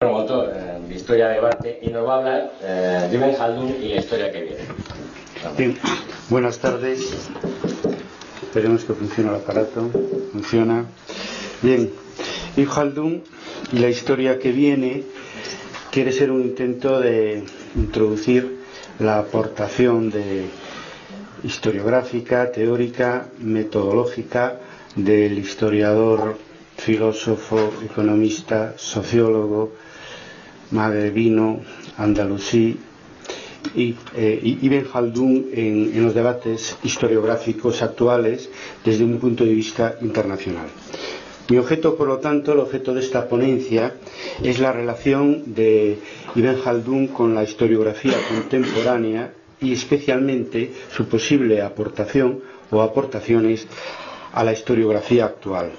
promotor eh, Historia de Debate y nos va a hablar eh, Haldun y la historia que viene. Bien, buenas tardes. Esperemos que funcione el aparato. Funciona. Bien, Ibn Haldun y la historia que viene quiere ser un intento de introducir la aportación de historiográfica, teórica, metodológica del historiador, filósofo, economista, sociólogo, Madre Vino, Andalusí y eh, Ibn Haldun en, en los debates historiográficos actuales desde un punto de vista internacional. Mi objeto, por lo tanto, el objeto de esta ponencia es la relación de Ibn Haldun con la historiografía contemporánea y especialmente su posible aportación o aportaciones a la historiografía actual.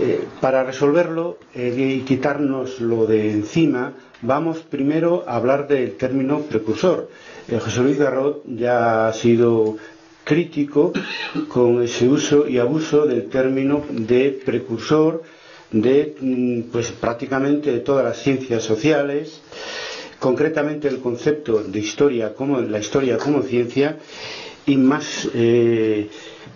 Eh, para resolverlo eh, y quitarnos lo de encima, vamos primero a hablar del término precursor. Eh, José Luis Garrot ya ha sido crítico con ese uso y abuso del término de precursor de mm, pues prácticamente de todas las ciencias sociales, concretamente el concepto de historia como la historia como ciencia y más eh,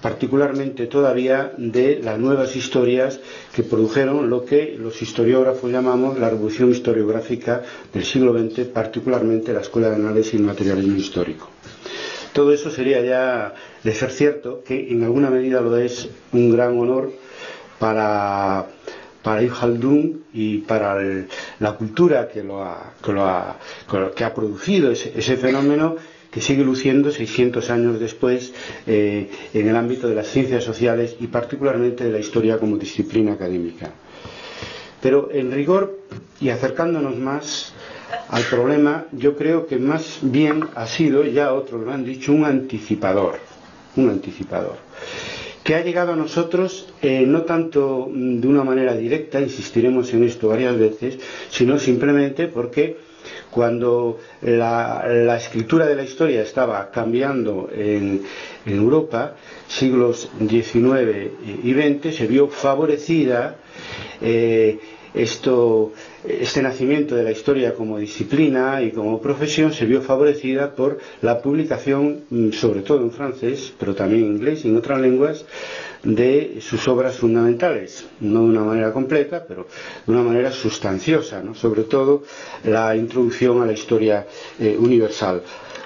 particularmente todavía de las nuevas historias que produjeron lo que los historiógrafos llamamos la revolución historiográfica del siglo XX, particularmente la Escuela de Análisis y Materialismo Histórico. Todo eso sería ya, de ser cierto, que en alguna medida lo es un gran honor para, para Ibn y para la cultura que, lo ha, que, lo ha, que ha producido ese, ese fenómeno que sigue luciendo 600 años después eh, en el ámbito de las ciencias sociales y particularmente de la historia como disciplina académica. Pero en rigor y acercándonos más al problema, yo creo que más bien ha sido, ya otros lo han dicho, un anticipador, un anticipador, que ha llegado a nosotros eh, no tanto de una manera directa, insistiremos en esto varias veces, sino simplemente porque cuando la, escritura de la historia estaba cambiando en, Europa, siglos XIX y XX, se vio favorecida eh, este nacimiento de la historia como disciplina y como profesión se vio favorecida por la publicación, mm, sobre todo en francés, pero también en inglés y en otras lenguas, de sus obras fundamentales, no de una manera completa, pero de una manera sustanciosa, sobre todo la introducción a la historia eh, universal.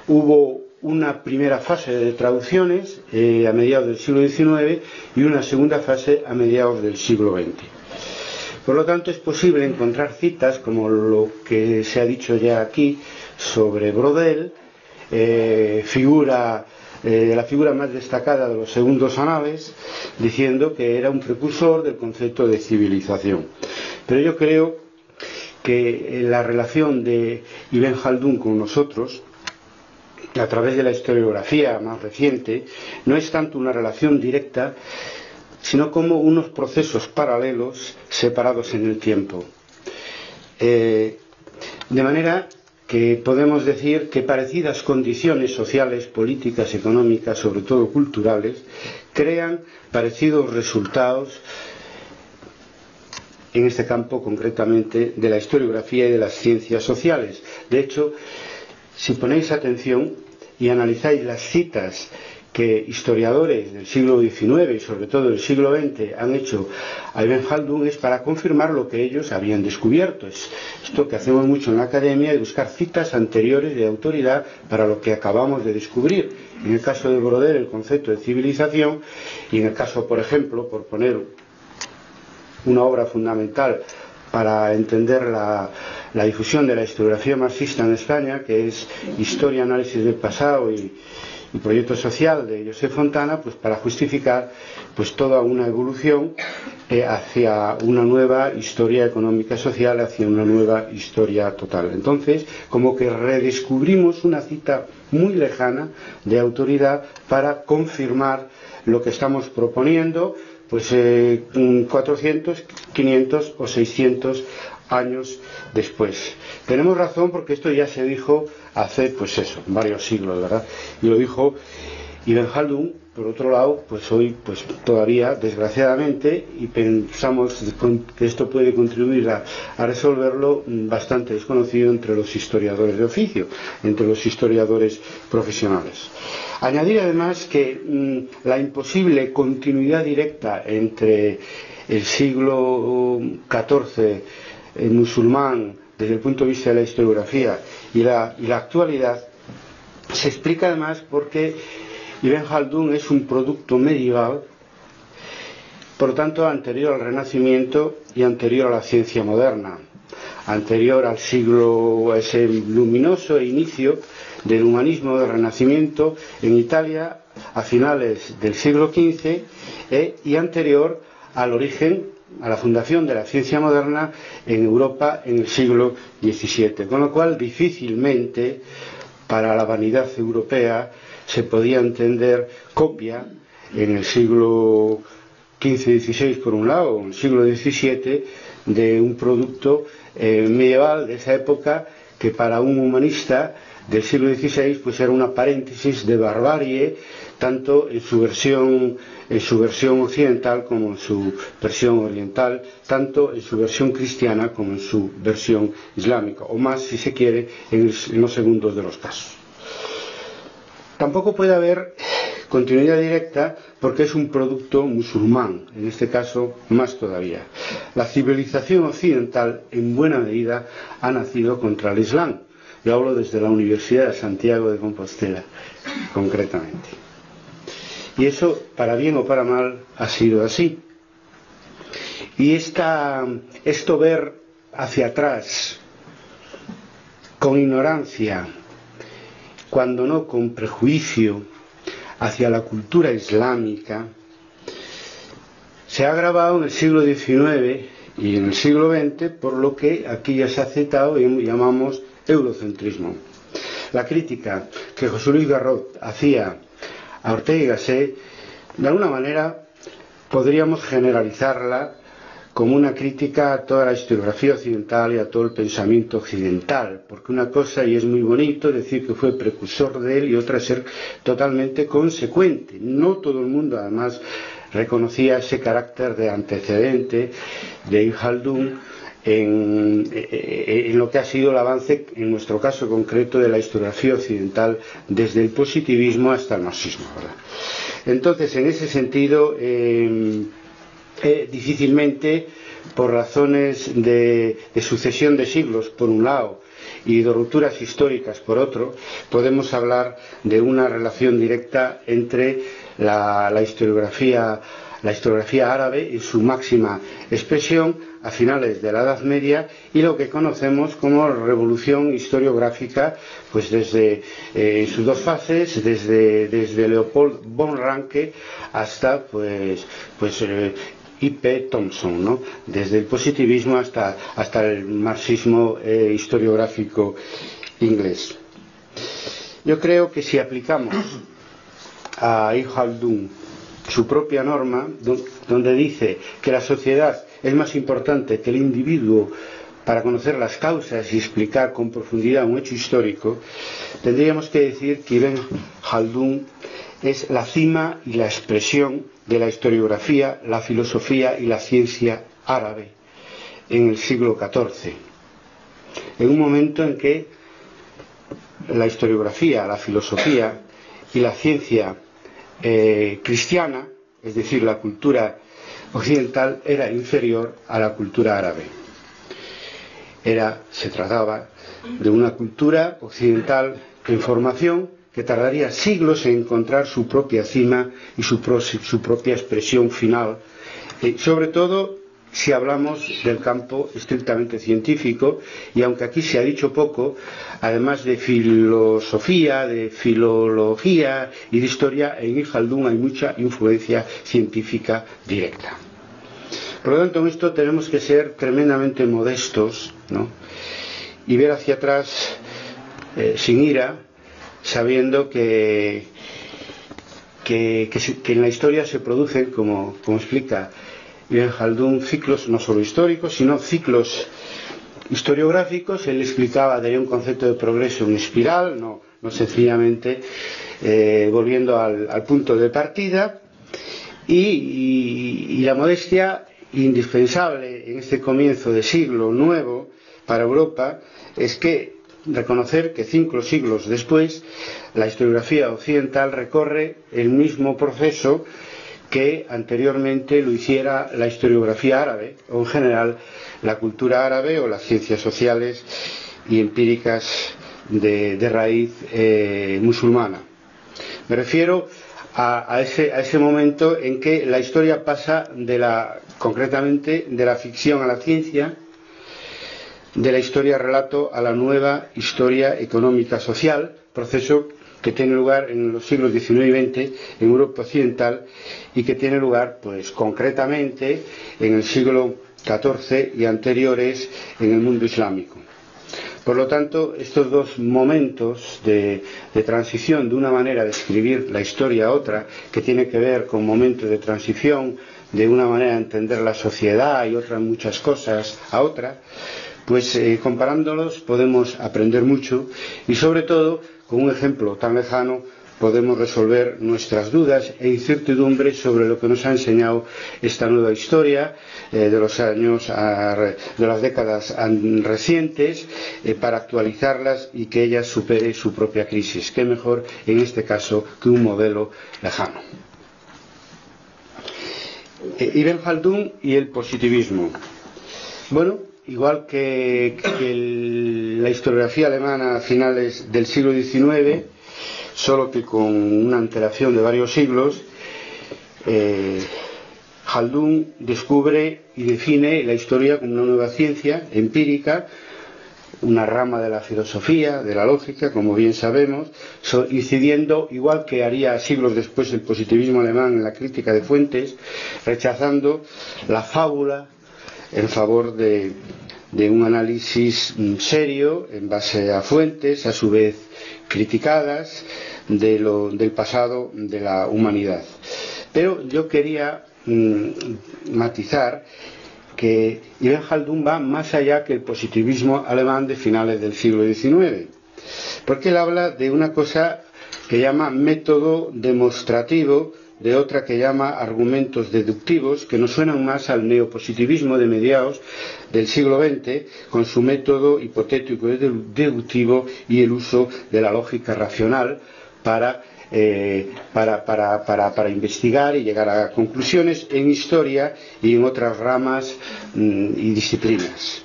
Hubo una primera fase de traducciones eh, a mediados del siglo XIX y una segunda fase a mediados del siglo XX. Por lo tanto, es posible encontrar citas como lo que se ha dicho ya aquí sobre Brodel, eh, figura eh, la figura más destacada de los segundos anales, diciendo que era un precursor del concepto de civilización. Pero yo creo que la relación de Ibn Haldun con nosotros, a través de la historiografía más reciente, no es tanto una relación directa, sino como unos procesos paralelos separados en el tiempo. Eh, de manera que podemos decir que parecidas condiciones sociales, políticas, económicas, sobre todo culturales, crean parecidos resultados en este campo concretamente de la historiografía y de las ciencias sociales. De hecho, si ponéis atención y analizáis las citas que historiadores del siglo XIX y sobre todo del siglo XX han hecho a Ibn Haldun es para confirmar lo que ellos habían descubierto. Es esto que hacemos mucho en la academia de buscar citas anteriores de autoridad para lo que acabamos de descubrir. En el caso de Broder, el concepto de civilización, y en el caso, por ejemplo, por poner una obra fundamental para entender la, la difusión de la historiografía marxista en España, que es Historia, Análisis del Pasado y, y proyecto social de José Fontana pues para justificar pues toda una evolución eh, hacia una nueva historia económica social hacia una nueva historia total entonces como que redescubrimos una cita muy lejana de autoridad para confirmar lo que estamos proponiendo pues 400, 500 o 600 años después. Tenemos razón porque esto ya se dijo hace, pues eso, varios siglos, ¿verdad? Y lo dijo Ibn Haldun por otro lado, pues hoy, pues todavía, desgraciadamente, y pensamos que esto puede contribuir a, resolverlo, mm, bastante desconocido entre los historiadores de oficio, entre los historiadores profesionales. Añadir además que mm, la imposible continuidad directa entre el siglo XIV el musulmán desde el punto de vista de la historiografía y la, actualidad se explica además porque Ibn Khaldun es un producto medieval, por tanto anterior al Renacimiento y anterior a la ciencia moderna, anterior al siglo, ese luminoso inicio del humanismo del Renacimiento en Italia a finales del siglo XV eh, y anterior al origen, a la fundación de la ciencia moderna en Europa en el siglo XVII, con lo cual difícilmente para la vanidad europea se podía entender copia en el siglo XV-XVI por un lado, en el siglo XVII, de un producto eh, medieval de esa época que para un humanista del siglo XVI pues era una paréntesis de barbarie tanto en su versión en su versión occidental como en su versión oriental, tanto en su versión cristiana como en su versión islámica, o más si se quiere en los segundos de los casos. Tampoco puede haber continuidad directa porque es un producto musulmán, en este caso más todavía. La civilización occidental en buena medida ha nacido contra el Islam. Yo hablo desde la Universidad de Santiago de Compostela, concretamente. Y eso, para bien o para mal, ha sido así. Y esto ver hacia atrás, con ignorancia, cuando no con prejuicio hacia la cultura islámica, se ha grabado en el siglo XIX y en el siglo XX por lo que aquí ya se ha citado y llamamos eurocentrismo. La crítica que José Luis Garrot hacía a Ortega y de alguna manera podríamos generalizarla como una crítica a toda la historiografía occidental y a todo el pensamiento occidental, porque una cosa, y es muy bonito decir que fue precursor de él, y otra ser totalmente consecuente. No todo el mundo, además, reconocía ese carácter de antecedente de Ibn en, en, lo que ha sido el avance, en nuestro caso concreto, de la historiografía occidental desde el positivismo hasta el marxismo. Entonces, en ese sentido, eh, eh, difícilmente por razones de, sucesión de siglos, por un lado, y de rupturas históricas, por otro, podemos hablar de una relación directa entre la, historiografía la historiografía árabe y su máxima expresión a finales de la Edad Media y lo que conocemos como revolución historiográfica, pues desde eh, sus dos fases, desde, desde Leopold von Ranke hasta pues, pues eh, I.P. Thompson, ¿no? desde el positivismo hasta, hasta el marxismo eh, historiográfico inglés. Yo creo que si aplicamos a Ibn su propia norma, donde dice que la sociedad es más importante que el individuo para conocer las causas y explicar con profundidad un hecho histórico, tendríamos que decir que Ibn Khaldun es la cima y la expresión de la historiografía, la filosofía y la ciencia árabe en el siglo XIV, en un momento en que la historiografía, la filosofía y la ciencia eh, cristiana, es decir, la cultura occidental, era inferior a la cultura árabe. Era, se trataba de una cultura occidental en formación que tardaría siglos en encontrar su propia cima y su, propia expresión final, eh, sobre todo si hablamos del campo estrictamente científico, y aunque aquí se ha dicho poco, además de filosofía, de filología y de historia, en Ijaldún hay mucha influencia científica directa. Por lo tanto, en esto tenemos que ser tremendamente modestos y ver hacia atrás eh, sin ira, sabiendo que, que, en la historia se producen, como, explica Ibn Haldun, ciclos no solo históricos, sino ciclos historiográficos. Él explicaba de un concepto de progreso en espiral, no, no sencillamente eh, volviendo al, punto de partida y, la modestia indispensable en este comienzo de siglo nuevo para Europa es que reconocer que cinco siglos después la historiografía occidental recorre el mismo proceso que anteriormente lo hiciera la historiografía árabe o en general la cultura árabe o las ciencias sociales y empíricas de, raíz eh, musulmana. Me refiero a, ese, a, ese, momento en que la historia pasa de la, concretamente de la ficción a la ciencia, de la historia relato a la nueva historia económica social, proceso que tiene lugar en los siglos XIX y XX en Europa Occidental y que tiene lugar, pues concretamente, en el siglo XIV y anteriores en el mundo islámico. Por lo tanto, estos dos momentos de, transición de una manera de escribir la historia a otra, que tiene que ver con momentos de transición de una manera de entender la sociedad y otras muchas cosas a otra, pues eh, comparándolos podemos aprender mucho y sobre todo con un ejemplo tan lejano podemos resolver nuestras dudas e incertidumbres sobre lo que nos ha enseñado esta nueva historia eh, de los años, de las décadas recientes, eh, para actualizarlas y que ella supere su propia crisis. Qué mejor en este caso que un modelo lejano. Eh, Ibn y el positivismo. Bueno, igual que, la historiografía alemana a finales del siglo XIX, solo que con una antelación de varios siglos, eh, Haldun descubre y define la historia como una nueva ciencia empírica, una rama de la filosofía, de la lógica, como bien sabemos, incidiendo, igual que haría siglos después el positivismo alemán en la crítica de fuentes, rechazando la fábula en favor de, de un análisis mm, serio en base a fuentes, a su vez criticadas de lo, del pasado de la humanidad. Pero yo quería mm, matizar que Ibn Khaldun va más allá que el positivismo alemán de finales del siglo XIX, porque él habla de una cosa que llama método demostrativo de otra que llama argumentos deductivos, que nos suenan más al neopositivismo de mediados del siglo XX, con su método hipotético deductivo y el uso de la lógica racional para, eh, para, para, para, investigar y llegar a conclusiones en historia y en otras ramas mm, y disciplinas.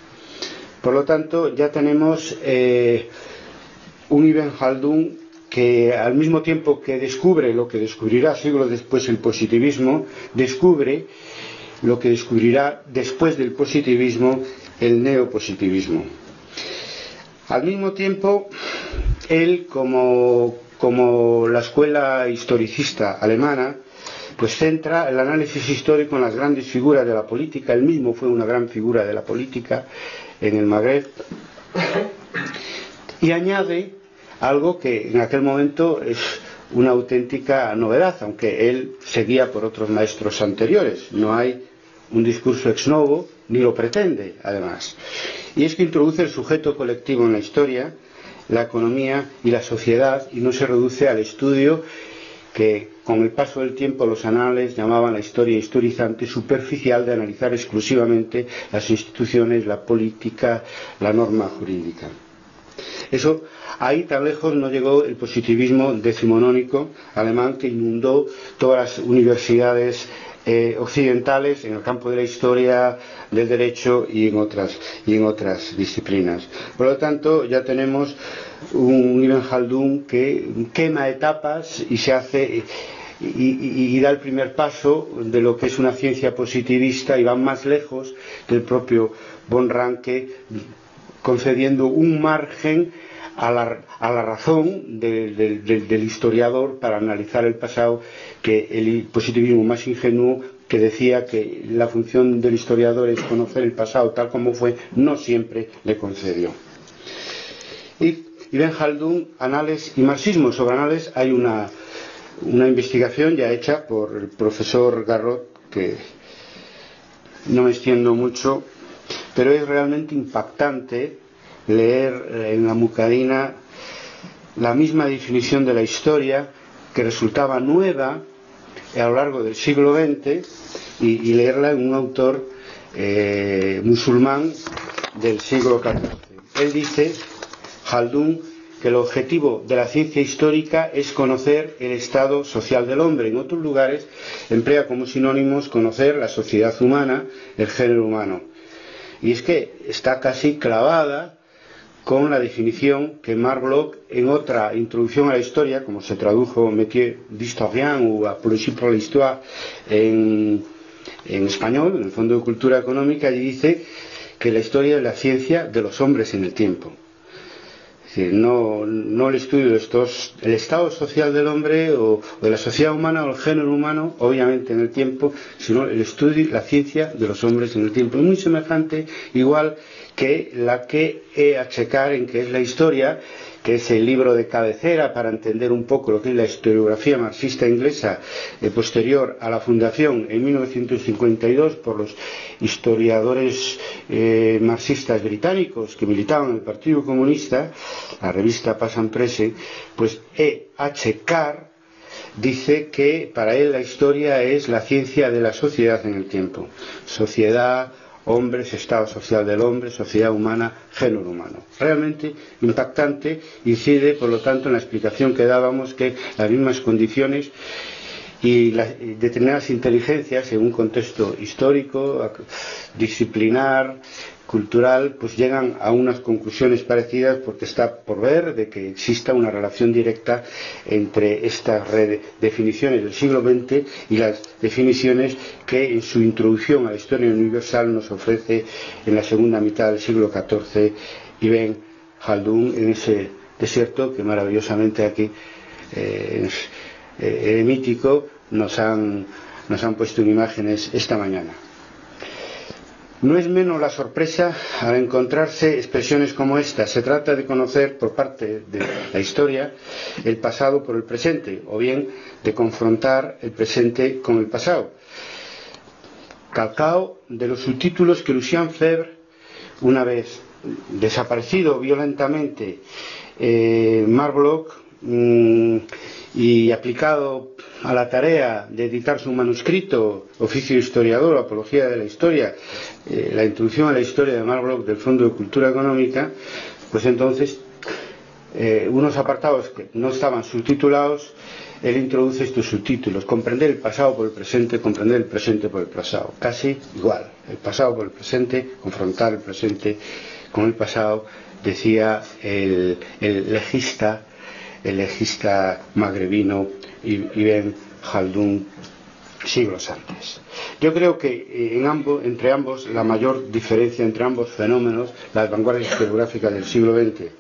Por lo tanto, ya tenemos eh, un Ibn Khaldun que al mismo tiempo que descubre lo que descubrirá siglos después el positivismo, descubre lo que descubrirá después del positivismo el neopositivismo. Al mismo tiempo, él, como, como la escuela historicista alemana, pues centra el análisis histórico en las grandes figuras de la política. Él mismo fue una gran figura de la política en el Magreb. Y añade algo que en aquel momento es una auténtica novedad, aunque él seguía por otros maestros anteriores. No hay un discurso ex novo, ni lo pretende, además. Y es que introduce el sujeto colectivo en la historia, la economía y la sociedad, y no se reduce al estudio que con el paso del tiempo los anales llamaban la historia historizante superficial de analizar exclusivamente las instituciones, la política, la norma jurídica. Eso Ahí tan lejos no llegó el positivismo decimonónico alemán que inundó todas las universidades eh, occidentales en el campo de la historia, del derecho y en otras, y en otras disciplinas. Por lo tanto, ya tenemos un Ibn Khaldun que quema etapas y se hace y, da el primer paso de lo que es una ciencia positivista y va más lejos del propio von concediendo un margen a la, razón del historiador para analizar el pasado que el positivismo más ingenuo que decía que la función del historiador es conocer el pasado tal como fue, no siempre le concedió. Y Ben Haldun, Anales y Marxismo. Sobre Anales hay una, una investigación ya hecha por el profesor Garrot, que no me extiendo mucho, pero es realmente impactante leer en la Mucadina la misma definición de la historia que resultaba nueva a lo largo del siglo XX y, leerla en un autor eh, musulmán del siglo XIV. Él dice, Haldun, que el objetivo de la ciencia histórica es conocer el estado social del hombre. En otros lugares emplea como sinónimos conocer la sociedad humana, el género humano. Y es que está casi clavada con la definición que Marc Bloch en otra introducción a la historia, como se tradujo Métier d'historien o Apologie pour l'histoire en, en español, en el Fondo de Cultura Económica, y dice que la historia es la ciencia de los hombres en el tiempo no, no el estudio de estos, el estado social del hombre o, de la sociedad humana o el género humano, obviamente en el tiempo, sino el estudio la ciencia de los hombres en el tiempo. Es muy semejante, igual que la que he a checar en que es la historia que es el libro de cabecera para entender un poco lo que es la historiografía marxista inglesa eh, posterior a la fundación en 1952 por los historiadores eh, marxistas británicos que militaban en el Partido Comunista, la revista Pasan Prese, pues E. H. Carr dice que para él la historia es la ciencia de la sociedad en el tiempo. Sociedad, hombres, estado social del hombre, sociedad humana, género humano. Realmente impactante, incide por lo tanto en la explicación que dábamos que las mismas condiciones y determinadas inteligencias en un contexto histórico, disciplinar, cultural, pues llegan a unas conclusiones parecidas porque está por ver de que exista una relación directa entre estas definiciones del siglo XX y las definiciones que en su introducción a la historia universal nos ofrece en la segunda mitad del siglo XIV Ibn Haldun en ese desierto que maravillosamente aquí eh, eh, mítico nos han, nos han puesto en imágenes esta mañana. No es menos la sorpresa al encontrarse expresiones como esta. Se trata de conocer por parte de la historia el pasado por el presente, o bien de confrontar el presente con el pasado. Calcao de los subtítulos que Lucien Febre, una vez desaparecido violentamente eh, mm, y aplicado a la tarea de editar su manuscrito, Oficio Historiador, Apología de la Historia, eh, la introducción a la historia de Mark del Fondo de Cultura Económica, pues entonces eh, unos apartados que no estaban subtitulados, él introduce estos subtítulos, comprender el pasado por el presente, comprender el presente por el pasado, casi igual, el pasado por el presente, confrontar el presente con el pasado, decía el, el legista el legista magrebino Ibn Haldun siglos antes. Yo creo que eh, en ambos, entre ambos la mayor diferencia entre ambos fenómenos, las vanguardias historiográficas del siglo XX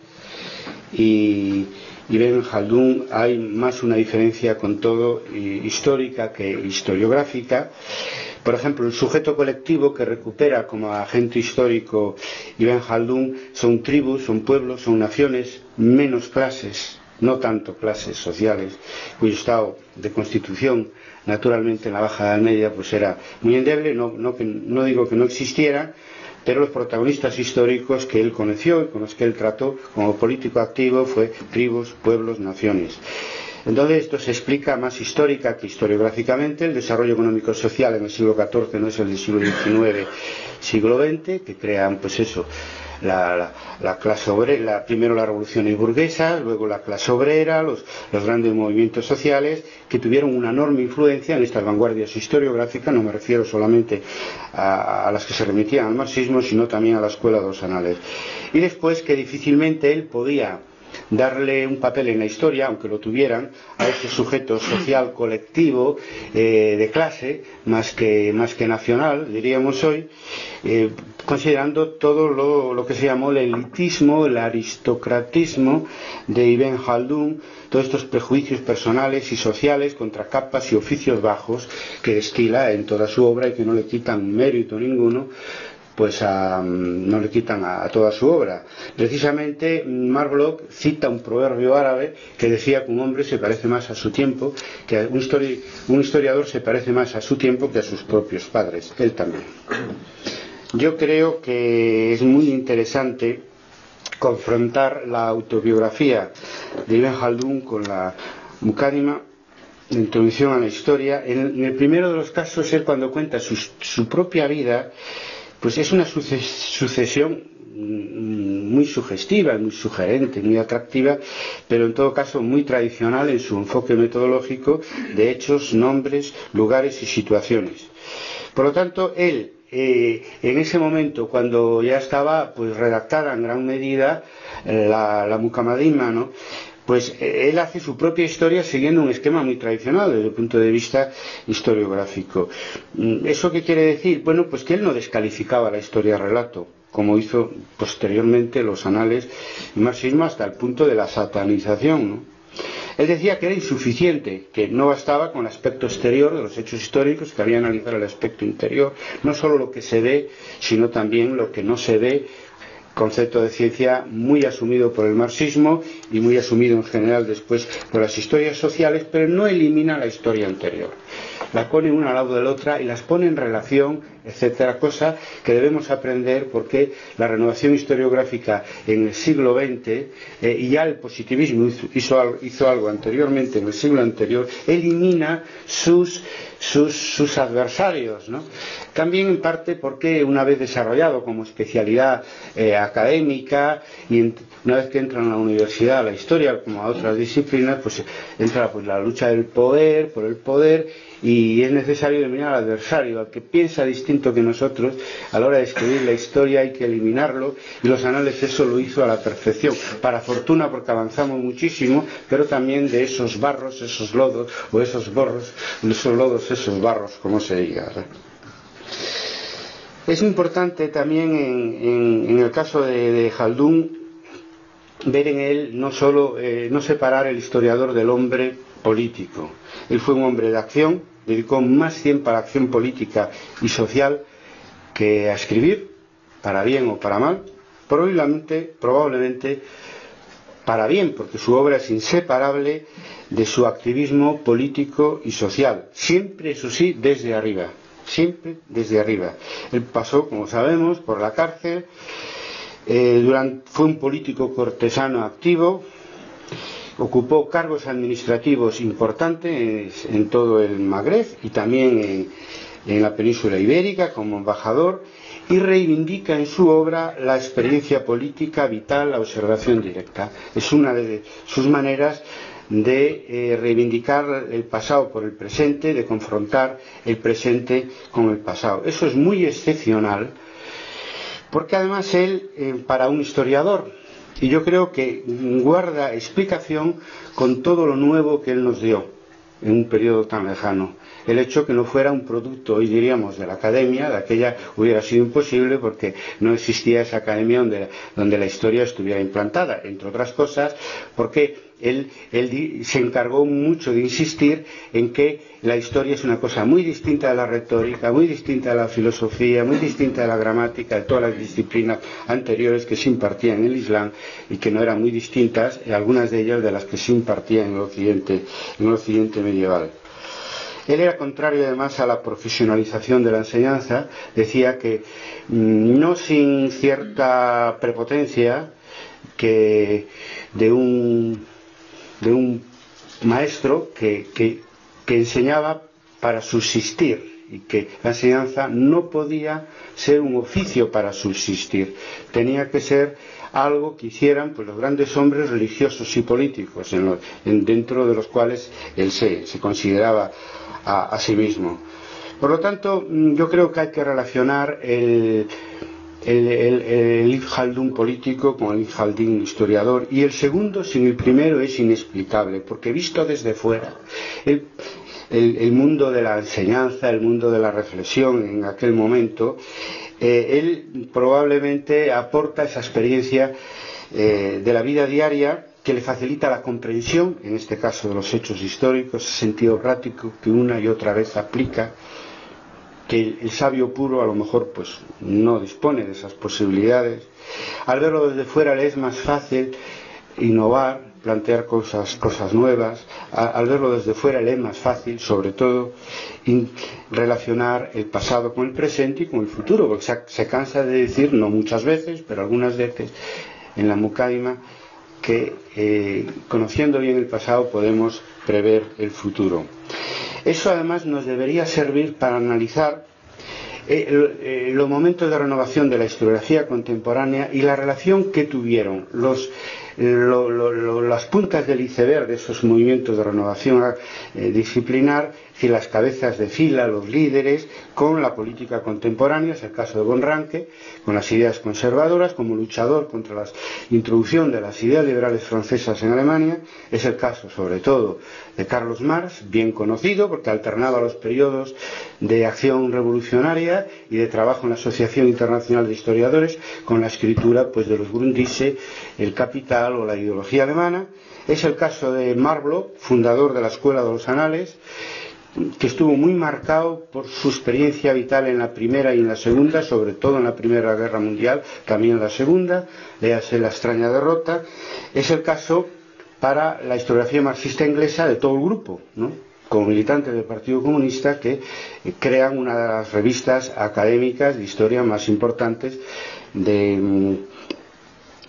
y Ibn Haldun, hay más una diferencia con todo histórica que historiográfica. Por ejemplo, el sujeto colectivo que recupera como agente histórico Ibn Haldun son tribus, son pueblos, son naciones, menos clases, no tanto clases sociales, cuyo estado de constitución naturalmente en la Baja Edad Media pues era muy endeble, no, no digo que no existieran, pero los protagonistas históricos que él conoció y con los que él trató como político activo fue tribus, pueblos, naciones. Entonces esto se explica más histórica que historiográficamente. El desarrollo económico social en el siglo XIV no es el del siglo XIX, siglo XX, que crean pues eso, la, clase obrera, primero la revolución burguesa, luego la clase obrera, los, grandes movimientos sociales que tuvieron una enorme influencia en estas vanguardias historiográficas, no me refiero solamente a, a las que se remitían al marxismo, sino también a la escuela de los anales. Y después que difícilmente él podía darle un papel en la historia, aunque lo tuvieran, a ese sujeto social colectivo eh, de clase, más que, más que nacional, diríamos hoy, eh, considerando todo lo, que se llamó el elitismo, el aristocratismo de Ibn Haldun, todos estos prejuicios personales y sociales contra capas y oficios bajos que destila en toda su obra y que no le quitan mérito ninguno pues no le quitan a, toda su obra. Precisamente Marbloch cita un proverbio árabe que decía que un hombre se parece más a su tiempo, que un, historiador se parece más a su tiempo que a sus propios padres, él también. Yo creo que es muy interesante confrontar la autobiografía de Ibn Haldun con la Mukadima, de introducción a la historia. En, el primero de los casos, él cuando cuenta su, propia vida, pues es una sucesión mm, muy sugestiva, muy sugerente, muy atractiva, pero en todo caso muy tradicional en su enfoque metodológico de hechos, nombres, lugares y situaciones. Por lo tanto, él, eh, en ese momento, cuando ya estaba pues redactada en gran medida eh, la, la Mukamadima, ¿no? Pues eh, él hace su propia historia siguiendo un esquema muy tradicional desde el punto de vista historiográfico. Mm, ¿Eso qué quiere decir? Bueno, pues que él no descalificaba la historia relato, como hizo posteriormente los anales y marxismo hasta el punto de la satanización. Él decía que era insuficiente, que no bastaba con el aspecto exterior de los hechos históricos, que había que analizar el aspecto interior, no solo lo que se ve, sino también lo que no se ve concepto de ciencia muy asumido por el marxismo y muy asumido en general después por las historias sociales, pero no elimina la historia anterior. La pone una al lado de la otra y las pone en relación, etcétera, cosa que debemos aprender porque la renovación historiográfica en el siglo XX eh, y ya el positivismo hizo, hizo algo anteriormente en el siglo anterior, elimina sus sus, adversarios. ¿no? También en parte porque una vez desarrollado como especialidad eh, académica y una vez que entra en la universidad la historia como a otras disciplinas, pues entra pues, la lucha del poder, por el poder y es necesario eliminar al adversario, al que piensa distinto que nosotros, a la hora de escribir la historia hay que eliminarlo y los anales eso lo hizo a la perfección, para fortuna porque avanzamos muchísimo, pero también de esos barros, esos lodos o esos borros, esos lodos, esos barros, como se diga. Es importante también en, el caso de, de Haldun ver en él no solo eh, no separar el historiador del hombre político. Él fue un hombre de acción, dedicó más tiempo a la acción política y social que a escribir, para bien o para mal, probablemente, probablemente para bien, porque su obra es inseparable de su activismo político y social, siempre, eso sí, desde arriba, siempre desde arriba. Él pasó, como sabemos, por la cárcel, eh, fue un político cortesano activo, ocupó cargos administrativos importantes en todo el Magreb y también en, la península ibérica como embajador y reivindica en su obra la experiencia política vital, la observación directa. Es una de sus maneras de eh, reivindicar el pasado por el presente, de confrontar el presente con el pasado. Eso es muy excepcional, porque además él, eh, para un historiador, y yo creo que guarda explicación con todo lo nuevo que él nos dio en un periodo tan lejano. El hecho que no fuera un producto, hoy diríamos, de la academia, de aquella hubiera sido imposible porque no existía esa academia donde, donde la historia estuviera implantada, entre otras cosas, porque él, se encargó mucho de insistir en que la historia es una cosa muy distinta de la retórica, muy distinta de la filosofía, muy distinta de la gramática, de todas las disciplinas anteriores que se impartían en el Islam y que no eran muy distintas, algunas de ellas de las que se impartían en el occidente, en el occidente medieval. Él era contrario además a la profesionalización de la enseñanza, decía que mm, no sin cierta prepotencia que de un de un maestro que, que, enseñaba para subsistir y que la enseñanza no podía ser un oficio para subsistir, tenía que ser algo que hicieran pues, los grandes hombres religiosos y políticos, en dentro de los cuales él se, consideraba a, sí mismo. Por lo tanto, mm, yo creo que hay que relacionar el, el, el, político con el Haldun historiador. Y el segundo sin el primero es inexplicable porque visto desde fuera el, mundo de la enseñanza, el mundo de la reflexión en aquel momento, eh, él probablemente aporta esa experiencia eh, de la vida diaria que le facilita la comprensión, en este caso de los hechos históricos, ese sentido práctico que una y otra vez aplica que el sabio puro a lo mejor pues no dispone de esas posibilidades. Al verlo desde fuera le es más fácil innovar, plantear cosas, cosas nuevas. al verlo desde fuera le es más fácil, sobre todo, relacionar el pasado con el presente y con el futuro, porque se, cansa de decir, no muchas veces, pero algunas veces en la Mukaima, que eh, conociendo bien el pasado podemos prever el futuro. Eso además nos debería servir para analizar eh, eh, los momentos de renovación de la historiografía contemporánea y la relación que tuvieron los las puntas del iceberg de esos movimientos de renovación disciplinar y las cabezas de fila, los líderes, con la política contemporánea, es el caso de Von Ranke, con las ideas conservadoras, como luchador contra la introducción de las ideas liberales francesas en Alemania, es el caso sobre todo de Carlos Marx, bien conocido porque alternaba los periodos de acción revolucionaria y de trabajo en la Asociación Internacional de Historiadores con la escritura pues, de los Grundrisse, el Capital o la ideología alemana. Es el caso de Marlowe, fundador de la Escuela de los Anales, que estuvo muy marcado por su experiencia vital en la primera y en la segunda, sobre todo en la Primera Guerra Mundial, también en la segunda, léase la extraña derrota. Es el caso para la historiografía marxista inglesa de todo el grupo, ¿no? Como militantes del Partido Comunista que crean una de las revistas académicas de historia más importantes de,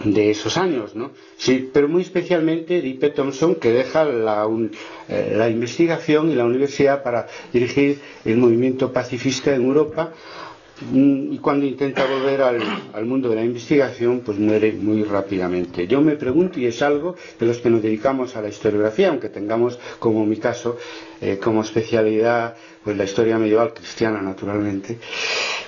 de esos años, ¿no? Sí, pero muy especialmente Dipe Thompson, que deja eh, la, investigación y la universidad para dirigir el movimiento pacifista en Europa mm, y cuando intenta volver al, mundo de la investigación, pues muere muy rápidamente. Yo me pregunto, y es algo de los que nos dedicamos a la historiografía, aunque tengamos, como mi caso, eh, como especialidad, pues la historia medieval cristiana, naturalmente,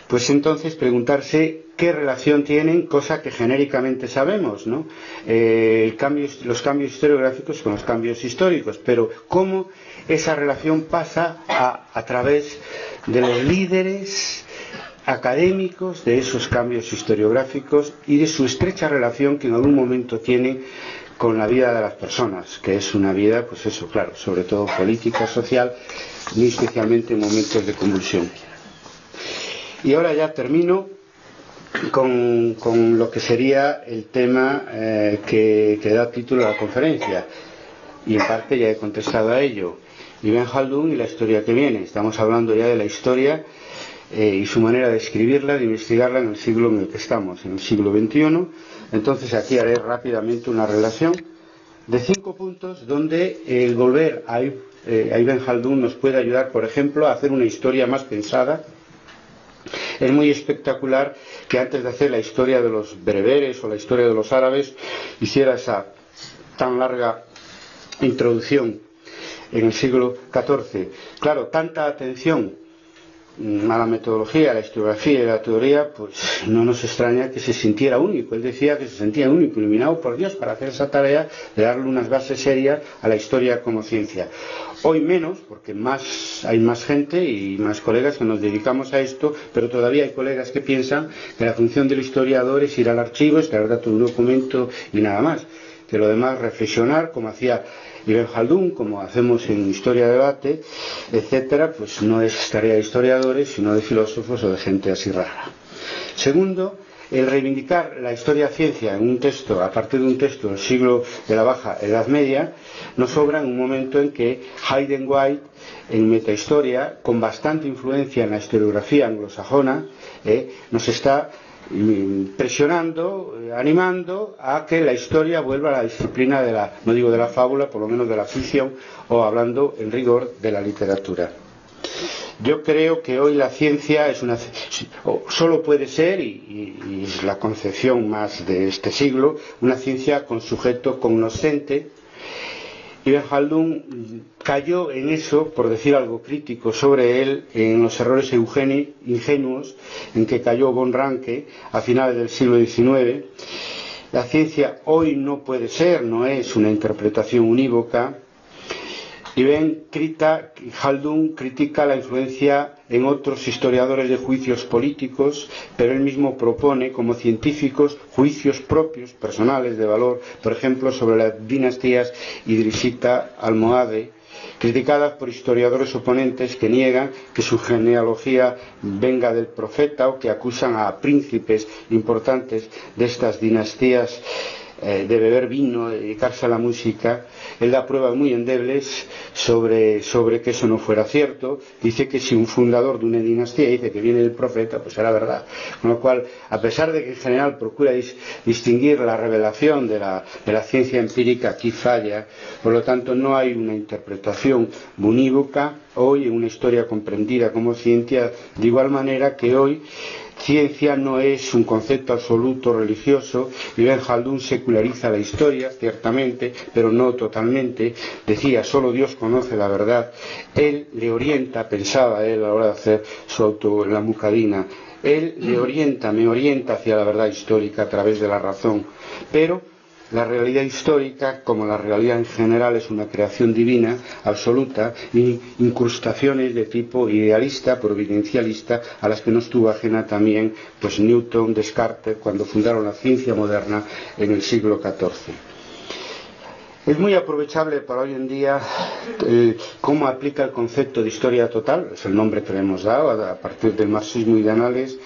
pues entonces preguntarse qué relación tienen, cosa que genéricamente sabemos, ¿no? Eh, los cambios historiográficos con los cambios históricos, pero cómo esa relación pasa a, través de los líderes académicos de esos cambios historiográficos y de su estrecha relación que en algún momento tiene con la vida de las personas, que es una vida, pues eso, claro, sobre todo política, social, muy especialmente en momentos de convulsión. Y ahora ya termino con, lo que sería el tema eh, que, da título a la conferencia. Y en parte ya he contestado a ello. Ibn Haldun y la historia que viene. Estamos hablando ya de la historia eh, y su manera de escribirla, de investigarla en el siglo en el que estamos, en el siglo XXI. Entonces aquí haré rápidamente una relación de cinco puntos donde el volver a, eh, Ibn Haldun nos puede ayudar, por ejemplo, a hacer una historia más pensada, es muy espectacular que antes de hacer la historia de los bereberes o la historia de los árabes hiciera esa tan larga introducción en el siglo XIV. Claro, tanta atención a la metodología, la historiografía y la teoría, pues no nos extraña que se sintiera único. Él decía que se sentía único, iluminado por Dios para hacer esa tarea de darle unas bases serias a la historia como ciencia. Hoy menos, porque más, hay más gente y más colegas que nos dedicamos a esto, pero todavía hay colegas que piensan que la función del historiador es ir al archivo, extraer datos de un documento y nada más. Que lo demás reflexionar, como hacía Ibn Haldun, como hacemos en Historia Debate, etcétera, pues no es tarea de historiadores, sino de filósofos o de gente así rara. Segundo, el reivindicar la historia-ciencia en un texto, a partir de un texto del siglo de la Baja Edad Media, nos sobra en un momento en que Hayden White, en Metahistoria, con bastante influencia en la historiografía anglosajona, eh, nos está presionando, animando a que la historia vuelva a la disciplina de la, no digo de la fábula, por lo menos de la ficción, o hablando en rigor de la literatura. Yo creo que hoy la ciencia es una, solo puede ser, y, es la concepción más de este siglo, una ciencia con sujeto cognoscente. Ibn Haldun cayó en eso, por decir algo crítico sobre él, en los errores ingenuos en que cayó Von Ranke a finales del siglo XIX. La ciencia hoy no puede ser, no es una interpretación unívoca, ven, Haldun critica la influencia en otros historiadores de juicios políticos, pero él mismo propone como científicos juicios propios, personales, de valor, por ejemplo, sobre las dinastías idrisita almohade, criticadas por historiadores oponentes que niegan que su genealogía venga del profeta o que acusan a príncipes importantes de estas dinastías eh, de beber vino, de dedicarse a la música, él da pruebas muy endebles sobre, sobre que eso no fuera cierto. Dice que si un fundador de una dinastía dice que viene el profeta, pues será verdad. Con lo cual, a pesar de que en general procura distinguir la revelación de la, de la ciencia empírica, aquí falla. Por lo tanto, no hay una interpretación unívoca hoy en una historia comprendida como ciencia, de igual manera que hoy Ciencia no es un concepto absoluto religioso. Ibn Haldun seculariza la historia, ciertamente, pero no totalmente. Decía, solo Dios conoce la verdad. Él le orienta, pensaba él a la hora de hacer su auto, la mucadina, él le orienta, me orienta hacia la verdad histórica a través de la razón. Pero la realidad histórica, como la realidad en general, es una creación divina, absoluta, y incrustaciones de tipo idealista, providencialista, a las que no estuvo ajena también pues Newton, Descartes, cuando fundaron la ciencia moderna en el siglo XIV. Es muy aprovechable para hoy en día eh, cómo aplica el concepto de historia total, es el nombre que le hemos dado a partir del marxismo y de anales,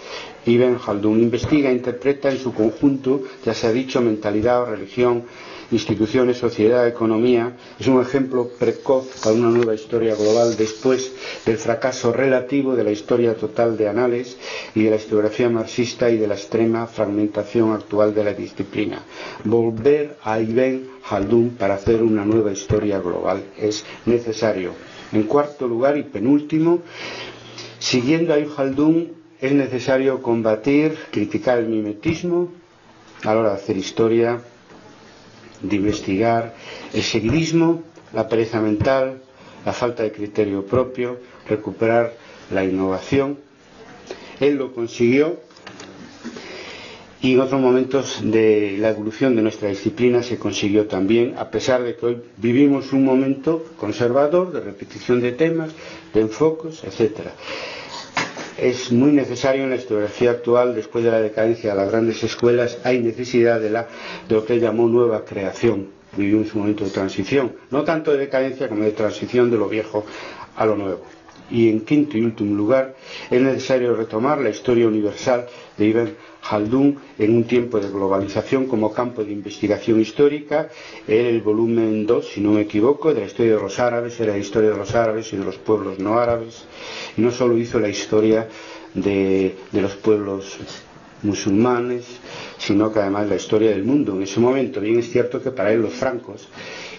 Ibn Haldun. Investiga e interpreta en su conjunto, ya se ha dicho, mentalidad, religión, instituciones, sociedad, economía. Es un ejemplo precoz para una nueva historia global después del fracaso relativo de la historia total de Anales y de la historiografía marxista y de la extrema fragmentación actual de la disciplina. Volver a Ibn Haldun para hacer una nueva historia global. Es necesario. En cuarto lugar y penúltimo, siguiendo a Ibn Haldun, es necesario combatir, criticar el mimetismo a la hora de hacer historia, de investigar, el seguidismo, la pereza mental, la falta de criterio propio, recuperar la innovación. Él lo consiguió y en otros momentos de la evolución de nuestra disciplina se consiguió también, a pesar de que hoy vivimos un momento conservador de repetición de temas, de enfoques, etc. Es muy necesario en la historiografía actual, después de la decadencia de las grandes escuelas, hay necesidad de, la, de lo que llamó nueva creación. Vivimos un momento de transición, no tanto de decadencia como de transición de lo viejo a lo nuevo. Y en quinto y último lugar, es necesario retomar la historia universal de Ibn Haldun en un tiempo de globalización como campo de investigación histórica. El volumen 2, si no me equivoco, de la historia de los árabes, era la historia de los árabes y de los pueblos no árabes. Y no solo hizo la historia de, los pueblos musulmanes, sino que además la historia del mundo. En ese momento, bien es cierto que para él los francos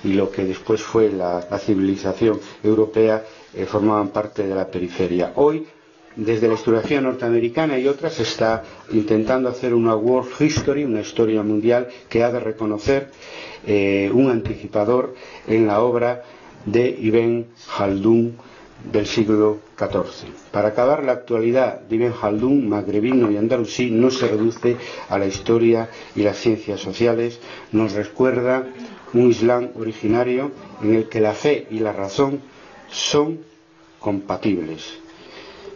y lo que después fue la, civilización europea eh, formaban parte de la periferia. Hoy desde la historiografía norteamericana y otras se está intentando hacer una World History, una historia mundial que ha de reconocer eh, un anticipador en la obra de Ibn Haldun del siglo XIV. Para acabar, la actualidad de Ibn Haldun, magrebino y andalusí, no se reduce a la historia y las ciencias sociales, nos recuerda un Islam originario en el que la fe y la razón son compatibles.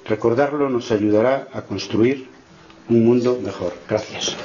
Recordarlo nos ayudará a construir un mundo mejor. Gracias.